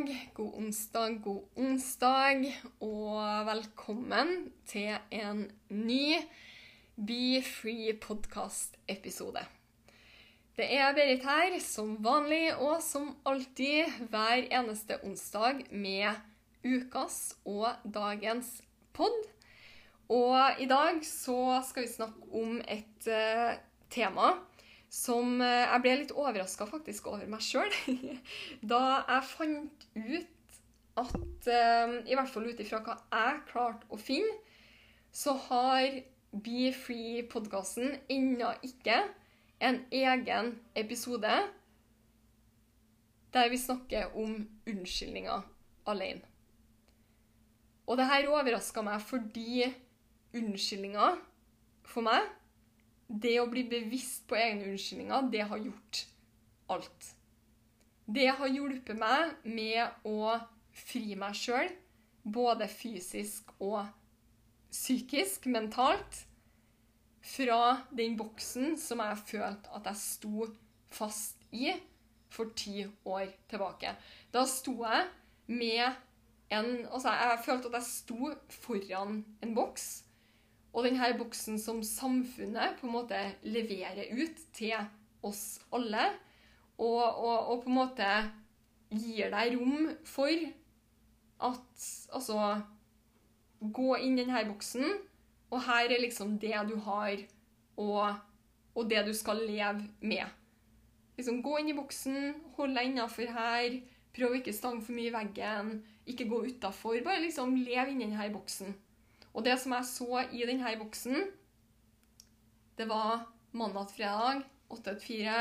onsdag, god onsdag, god onsdag, og velkommen til en ny Be Free podcast-episode. Det er Berit her, som vanlig og som alltid hver eneste onsdag med ukas og dagens pod. Og i dag så skal vi snakke om et uh, tema som eh, jeg ble litt overraska faktisk over meg sjøl. da jeg fant ut at eh, I hvert fall ut ifra hva jeg klarte å finne, så har Be Free-podkasten ennå ikke en egen episode der vi snakker om unnskyldninger alene. Og det her overraska meg fordi unnskyldninger for meg det å bli bevisst på egne unnskyldninger, det har gjort alt. Det har hjulpet meg med å fri meg sjøl, både fysisk og psykisk, mentalt, fra den boksen som jeg følte at jeg sto fast i for ti år tilbake. Da sto jeg med en Altså, jeg følte at jeg sto foran en boks. Og denne boksen som samfunnet på en måte leverer ut til oss alle, og, og, og på en måte gir deg rom for at Altså Gå inn i denne boksen, og her er liksom det du har, og, og det du skal leve med. Liksom Gå inn i boksen, hold deg innafor her, prøv å ikke stange for mye i veggen, ikke gå utafor. Bare liksom lev inni denne boksen. Og det som jeg så i denne boksen, det var mandag til fredag, 8 til 4.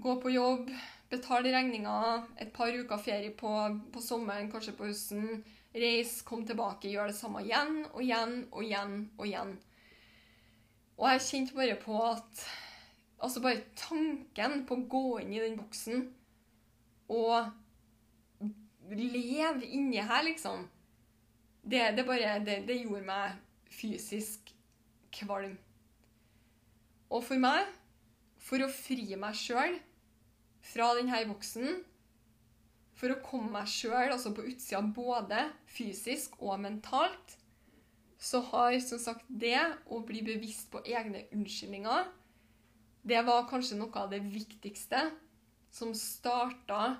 Gå på jobb, betale regninger, et par uker ferie på, på sommeren, kanskje på høsten. Reis, kom tilbake, gjør det samme igjen og igjen og igjen og igjen. Og jeg kjente bare på at Altså bare tanken på å gå inn i den boksen og leve inni her, liksom det, det bare det, det gjorde meg fysisk kvalm. Og for meg, for å fri meg sjøl fra denne boksen, for å komme meg sjøl altså på utsida både fysisk og mentalt, så har som sagt det å bli bevisst på egne unnskyldninger Det var kanskje noe av det viktigste som starta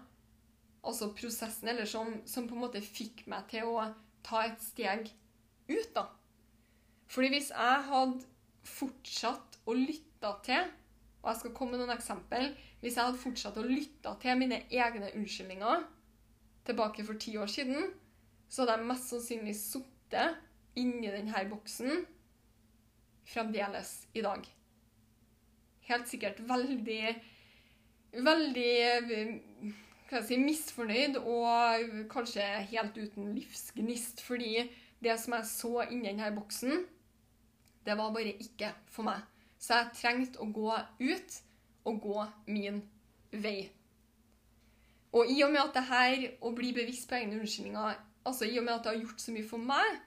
altså prosessen, eller som, som på en måte fikk meg til å ta et steg ut, da. Fordi hvis jeg hadde fortsatt å lytte til, og jeg skal komme med noen eksempel Hvis jeg hadde fortsatt å lytte til mine egne unnskyldninger tilbake for ti år siden, så hadde jeg mest sannsynlig sittet inni denne boksen fremdeles i dag. Helt sikkert veldig Veldig hva si, misfornøyd og kanskje helt uten livsgnist. Fordi det som jeg så inni denne boksen, det var bare ikke for meg. Så jeg trengte å gå ut og gå min vei. Og i og med at det her å bli bevisst på egne unnskyldninger altså I og med at det har gjort så mye for meg,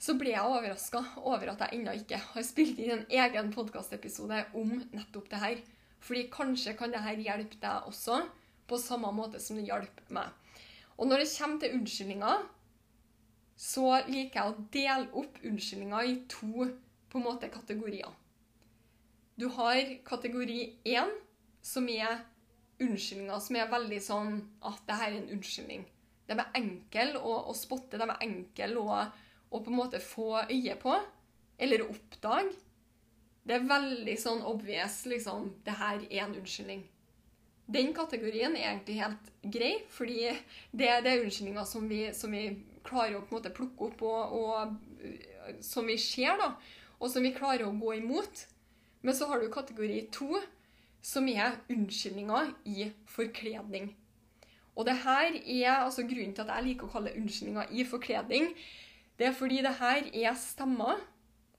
så ble jeg overraska over at jeg ennå ikke har spilt inn en egen podkastepisode om nettopp det her. Fordi kanskje kan det her hjelpe deg også på samme måte som det hjalp meg. Og når det kommer til unnskyldninger, så liker jeg å dele opp unnskyldninger i to på en måte kategorier. Du har kategori én, som er unnskyldninger som er veldig sånn at det her er en unnskyldning. De er enkle å, å spotte, de er enkle å, å på en måte få øye på eller oppdage. Det er veldig sånn obvious liksom, det her er en unnskyldning. Den kategorien er egentlig helt grei, fordi det, det er unnskyldninger som vi, som vi klarer å på en måte plukke opp, og, og som vi ser, da, og som vi klarer å gå imot. Men så har du kategori to, som er unnskyldninger i forkledning. Og det her er altså grunnen til at jeg liker å kalle det unnskyldninger i forkledning. Det er fordi det her er stemmer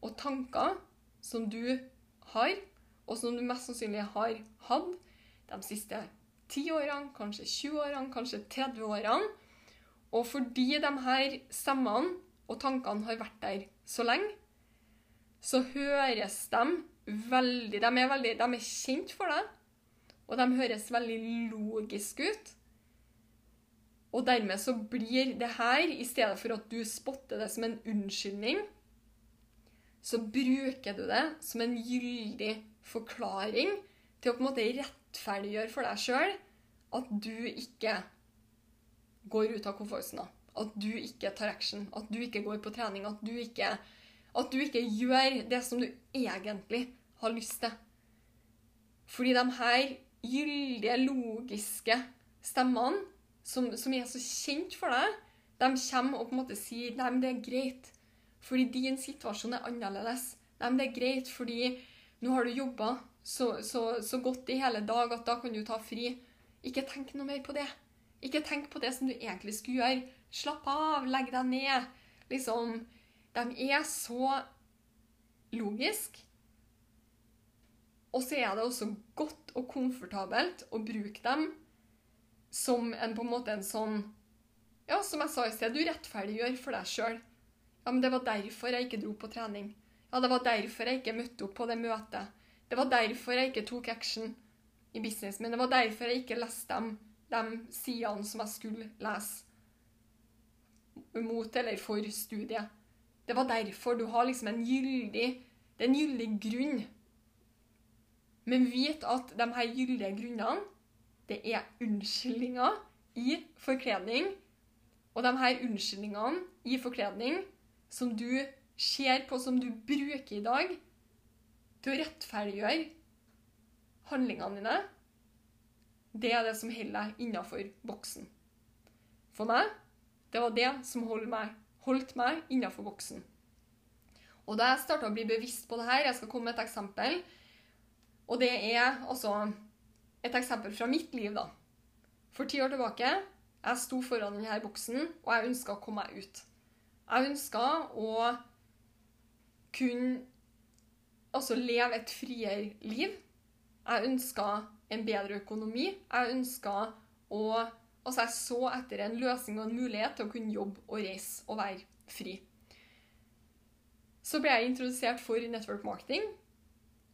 og tanker som du har, og som du mest sannsynlig har hatt de siste 10 årene, kanskje 20 årene, kanskje 30 årene. Og fordi de her stemmene og tankene har vært der så lenge, så høres de veldig De er, veldig, de er kjent for deg, og de høres veldig logiske ut. Og dermed så blir det her, i stedet for at du spotter det som en unnskyldning, så bruker du det som en gyldig forklaring til å på en måte rettferdiggjøre for deg sjøl at du ikke går ut av komfortsona. At du ikke tar action. At du ikke går på trening. At du ikke, at du ikke gjør det som du egentlig har lyst til. Fordi de her gyldige, logiske stemmene som, som, er så kjent for deg, de kommer og på en måte sier nei, men det er greit, fordi din situasjon er annerledes. Nei, men det er greit, fordi nå har du jobba så, så, så, godt i hele dag at da kan du ta fri. Ikke tenk noe mer på det. Ikke tenk på det som du egentlig skulle gjøre. Slapp av, legg deg ned. Liksom De er så logiske. Og så er det også godt og komfortabelt å bruke dem som en på en måte en sånn Ja, som jeg sa i sted, du rettferdiggjør for deg sjøl. Ja, men det var derfor jeg ikke dro på trening. Ja, det var derfor jeg ikke møtte opp på det møtet. Det var derfor jeg ikke tok action i business, men Det var derfor jeg ikke leste dem, de sidene som jeg skulle lese. Mot eller for studiet. Det var derfor du har liksom en gyldig Det er en gyldig grunn. Men vit at de her gyldige grunnene det er unnskyldninger i forkledning. Og de her unnskyldningene i forkledning som du ser på, som du bruker i dag til å rettferdiggjøre handlingene dine, det er det som holder deg innafor boksen. For meg, det var det som holdt meg, holdt meg innafor boksen. Og da jeg starta å bli bevisst på det her, jeg skal komme med et eksempel, og det er altså et eksempel fra mitt liv, da. For ti år tilbake jeg sto foran denne boksen, og jeg ønska å komme meg ut. Jeg ønska å kunne altså leve et friere liv. Jeg ønska en bedre økonomi. Jeg ønska å Altså, jeg så etter en løsning og en mulighet til å kunne jobbe og reise og være fri. Så ble jeg introdusert for network marketing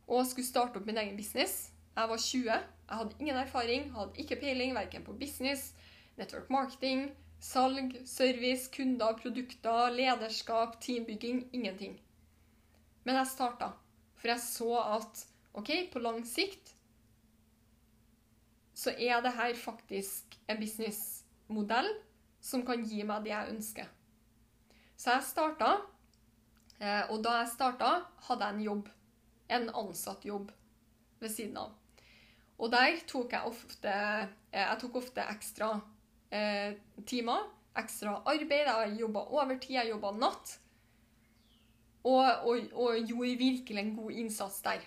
og skulle starte opp min egen business. Jeg var 20. Jeg hadde ingen erfaring, hadde ikke peiling verken på business, network marketing, salg, service, kunder, produkter, lederskap, teambygging. Ingenting. Men jeg starta, for jeg så at OK, på lang sikt så er det her faktisk en businessmodell som kan gi meg det jeg ønsker. Så jeg starta, eh, og da jeg starta, hadde jeg en jobb. En ansatt jobb ved siden av. Og der tok jeg ofte eh, Jeg tok ofte ekstra eh, timer, ekstra arbeid. Jeg jobba overtid, jeg jobba natt. Og, og, og, gjorde virkelig en god innsats der.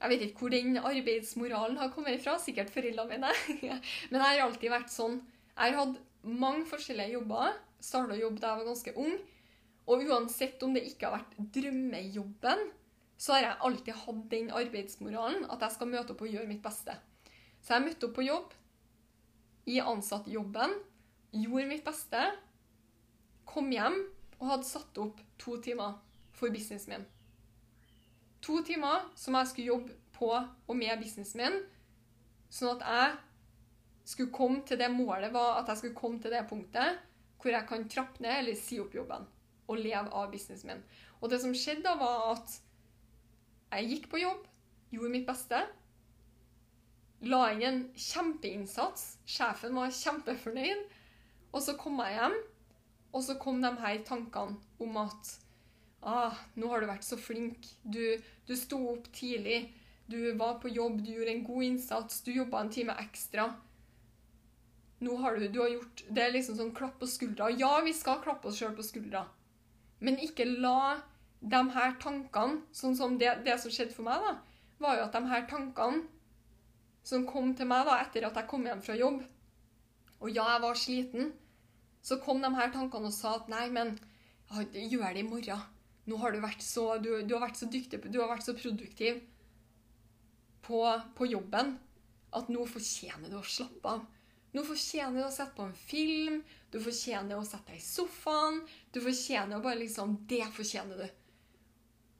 Jeg vet ikke hvor den arbeidsmoralen har kommet fra, sikkert foreldrene mine. Men jeg har alltid vært sånn. Jeg har hatt mange forskjellige jobber. Starta jobb da jeg var ganske ung. Og uansett om det ikke har vært drømmejobben, så har jeg alltid hatt den arbeidsmoralen at jeg skal møte opp og gjøre mitt beste. Så jeg møtte opp på jobb i ansattjobben, gjorde mitt beste, kom hjem og hadde satt opp to timer for businessen min. To timer som jeg skulle jobbe på og med businessen min, sånn at jeg skulle komme til det målet var at jeg skulle komme til det punktet hvor jeg kan trappe ned eller si opp jobben og leve av businessen min. Og det som skjedde da, var at jeg gikk på jobb, gjorde mitt beste, la inn en kjempeinnsats. Sjefen var kjempefornøyd. Og så kom jeg hjem, og så kom de her tankene om at ah, nå har du vært så flink. Du, du sto opp tidlig. Du var på jobb, du gjorde en god innsats. Du jobba en time ekstra. Nå har du, du har gjort Det er liksom sånn klapp på skuldra. Ja, vi skal klappe oss sjøl på skuldra, men ikke la de her tankene Sånn som det, det som skjedde for meg, da, var jo at de her tankene som kom til meg da etter at jeg kom hjem fra jobb, og ja, jeg var sliten, så kom de her tankene og sa at nei, men gjør det i morgen. Nå har du vært så, du, du har vært så dyktig, du har vært så produktiv på, på jobben at nå fortjener du å slappe av. Nå fortjener du å sette på en film, du fortjener å sette deg i sofaen. Du fortjener å bare liksom Det fortjener du.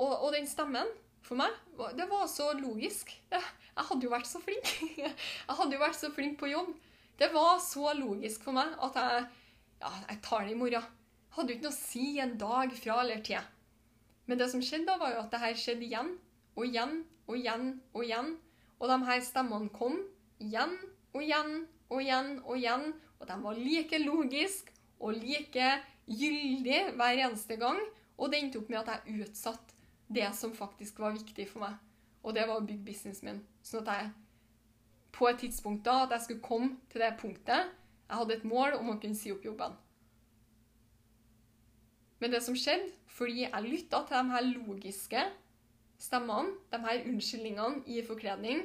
Og, og den stemmen for meg, det var så logisk. Jeg, hadde jo vært så flink. Jeg hadde jo vært så flink på jobb. Det var så logisk for meg at jeg ja, jeg tar det i morgen. Hadde jo ikke noe å si en dag fra eller til. Men det som skjedde, da, var jo at det her skjedde igjen og igjen og igjen og igjen. Og de her stemmene kom igjen og igjen og igjen og igjen. Og de var like logiske og like gyldige hver eneste gang. Og det endte opp med at jeg utsatte det som faktisk var viktig for meg. Og det var å bygge businessen min. Sånn at jeg på et tidspunkt da, at jeg skulle komme til det punktet jeg hadde et mål om å kunne si opp jobben. Men det som skjedde, fordi jeg lytta til de her logiske stemmene, de her unnskyldningene i forkledning,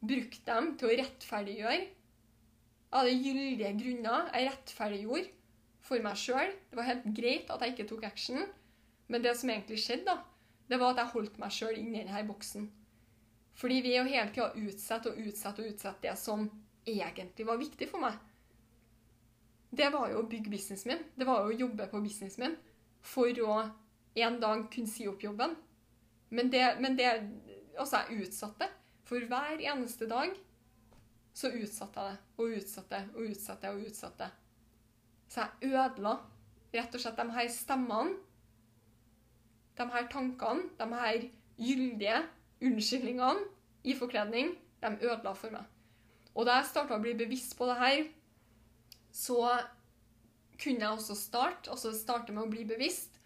brukte dem til å rettferdiggjøre av det gyldige grunner jeg rettferdiggjorde for meg sjøl. Det var helt greit at jeg ikke tok action, men det som egentlig skjedde, da, det var at jeg holdt meg sjøl inni denne boksen. Fordi vi er jo hele tida utsatt og utsatt og utsatt det som egentlig var viktig for meg. Det var jo å bygge businessen min. Det var jo å jobbe på businessen min for å en dag kunne si opp jobben. Men det, men det Altså, jeg utsatte. For hver eneste dag så utsatte jeg det og utsatte og utsatte og utsatte. Så jeg ødela rett og slett de her stemmene de her tankene, de her gyldige unnskyldningene i forkledning, de ødela for meg. Og da jeg starta å bli bevisst på det her, så kunne jeg også starte, altså starte med å bli bevisst.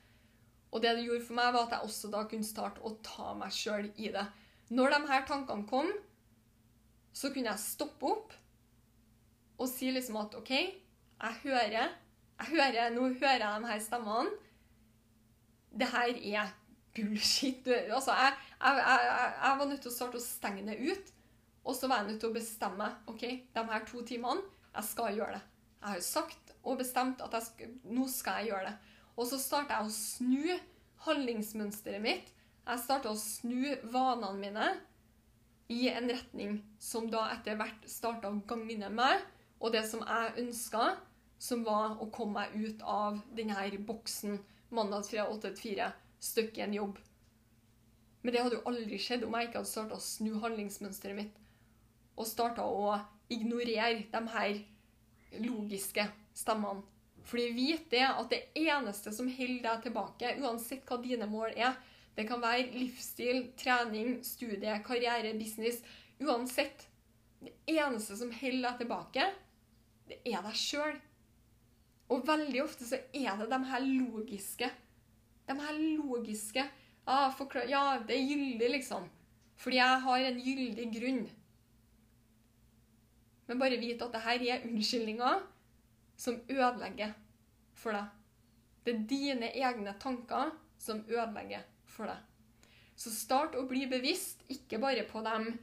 Og det det gjorde for meg, var at jeg også da kunne starte å ta meg sjøl i det. Når de her tankene kom, så kunne jeg stoppe opp og si liksom at OK, jeg hører, jeg hører Nå hører jeg de her stemmene det her er bullshit. Altså, jeg, jeg, jeg, jeg, var nødt til å starte å stenge det ut. Og så var jeg nødt til å bestemme ok, de her to timene, jeg skal gjøre det. Jeg har jo sagt og bestemte at skal, nå skal jeg gjøre det. Og så starta jeg å snu handlingsmønsteret mitt. Jeg starta å snu vanene mine i en retning som da etter hvert starta å gagne meg, og det som jeg ønska, som var å komme meg ut av denne boksen mandag fra 8 til 4, støkk i en jobb. Men det hadde jo aldri skjedd om jeg ikke hadde starta å snu handlingsmønsteret mitt og starta å ignorere de her logiske stemmene. Fordi vit det at det eneste som holder deg tilbake, uansett hva dine mål er Det kan være livsstil, trening, studie, karriere, business Uansett. Det eneste som holder deg tilbake, det er deg sjøl. Og veldig ofte så er det de her logiske De her logiske ah, Ja, det er gyldig, liksom. Fordi jeg har en gyldig grunn. Men bare vit at det her er unnskyldninger som ødelegger for deg. Det er dine egne tanker som ødelegger for deg. Så start å bli bevisst, ikke bare på dem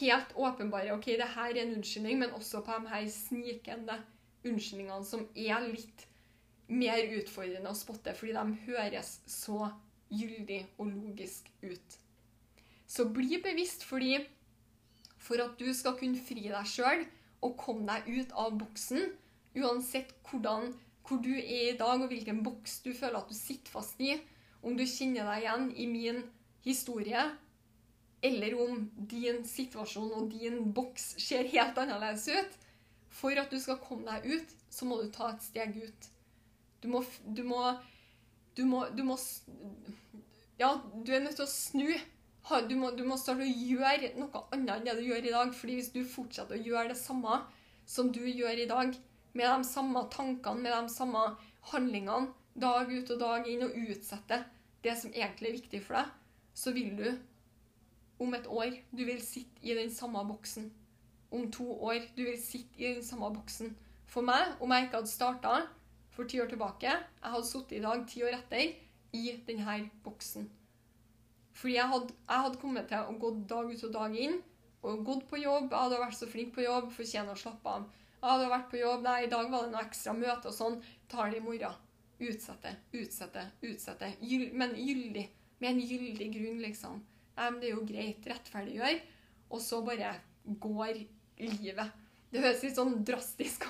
helt åpenbare OK, det her er en unnskyldning, men også på de her snikende unnskyldningene som er litt mer utfordrende å spotte, fordi de høres så gyldig og logisk ut. Så bli bevisst, fordi for at du skal kunne fri deg sjøl og komme deg ut av boksen, uansett hvordan, hvor du er i dag, og hvilken boks du føler at du sitter fast i, om du kjenner deg igjen i min historie, eller om din situasjon og din boks ser helt annerledes ut, for at du skal komme deg ut, så må du ta et steg ut. Du må Du må, du må, du må Ja, du er nødt til å snu. Du må, du må starte å gjøre noe annet enn det du gjør i dag. fordi hvis du fortsetter å gjøre det samme som du gjør i dag, med de samme tankene, med de samme handlingene, dag ut og dag inn, og utsetter det som egentlig er viktig for deg, så vil du om et år du vil sitte i den samme boksen om to år. Du vil sitte i den samme boksen. For meg, om jeg ikke hadde starta for ti år tilbake, jeg hadde sittet i dag, ti år etter, i denne boksen. Fordi jeg hadde, jeg hadde kommet til å gå dag ut og dag inn og gått på jobb. Jeg hadde vært så flink på jobb, fortjener å slappe av. Jeg hadde vært på jobb, nei, i dag var det noe ekstra møte og sånn. Tar det i morgen. Utsette, utsette, utsette. Gyll, men gyldig. Med en gyldig grunn, liksom. Nei, men det er jo greit. Rettferdiggjør. Og så bare går livet. Det høres litt sånn drastisk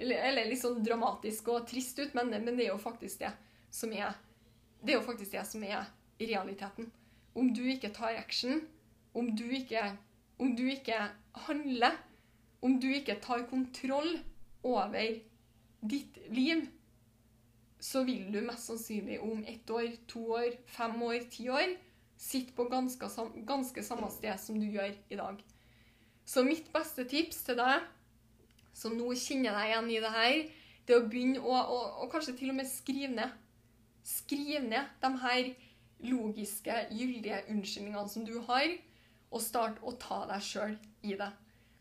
eller litt sånn dramatisk og trist ut, men, men, det er jo faktisk det som er Det er jo faktisk det som er realiteten. Om du ikke tar action, om du ikke, om du ikke handler, om du ikke tar kontroll over ditt liv, så vil du mest sannsynlig om ett år, to år, fem år, ti år sitte på ganske, ganske samme sted som du gjør i dag. Så mitt beste tips til deg som nå kjenner deg igjen i det her, det er å begynne å og, å kanskje til og med skrive ned. Skriv ned de her logiske, gyldige unnskyldningene som du har, og start å ta deg sjøl i det.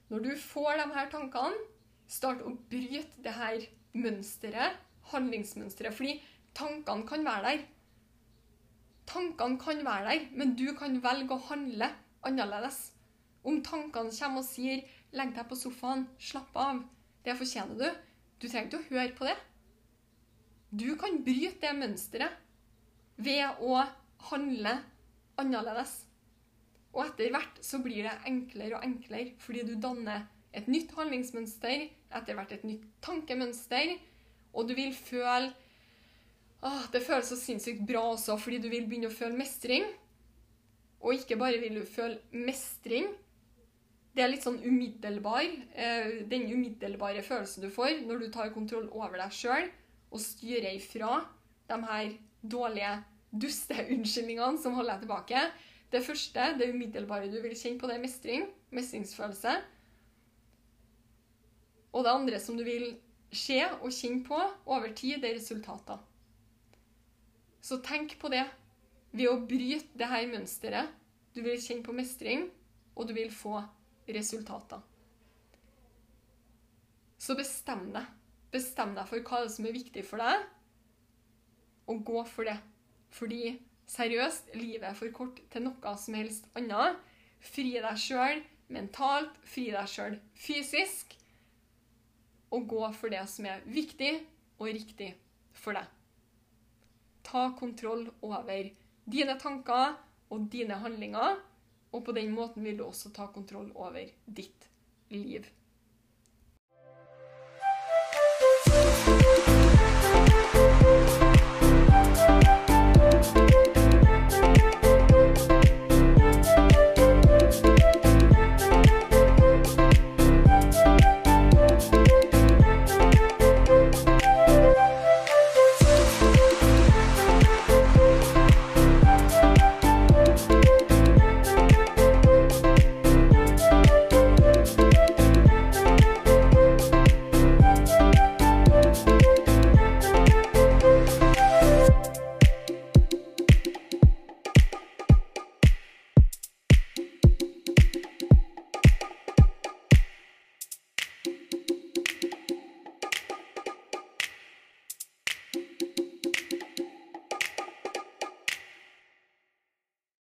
Når du får de her tankene, start å bryte det her mønsteret, handlingsmønsteret. Fordi tankene kan være der. Tankene kan være der, men du kan velge å handle annerledes. Om tankene kommer og sier 'legg deg på sofaen, slapp av', det fortjener du. Du trenger ikke å høre på det. Du kan bryte det mønsteret ved å handle annerledes. Og etter hvert så blir det enklere og enklere, fordi du danner et nytt handlingsmønster, etter hvert et nytt tankemønster, og du vil føle ah, Det føles så sinnssykt bra også, fordi du vil begynne å føle mestring. Og ikke bare vil du føle mestring, det er litt sånn umiddelbar. Eh, den umiddelbare følelsen du får når du tar kontroll over deg sjøl og styrer ifra de her dårlige dusteunnskyldningene som holder deg tilbake. Det første, det umiddelbare du vil kjenne på, det er mestring. Mestringsfølelse. Og det andre som du vil se og kjenne på over tid, det er resultater. Så tenk på det. Ved å bryte det her mønsteret. Du vil kjenne på mestring, og du vil få resultater. Så bestem deg. Bestem deg for hva som er viktig for deg, og gå for det. Fordi seriøst, livet er for kort til noe som helst annet. Fri deg sjøl mentalt, fri deg sjøl fysisk, og gå for det som er viktig og riktig for deg. Ta kontroll over dine tanker og dine handlinger og på den måten vil du også ta kontroll over ditt liv.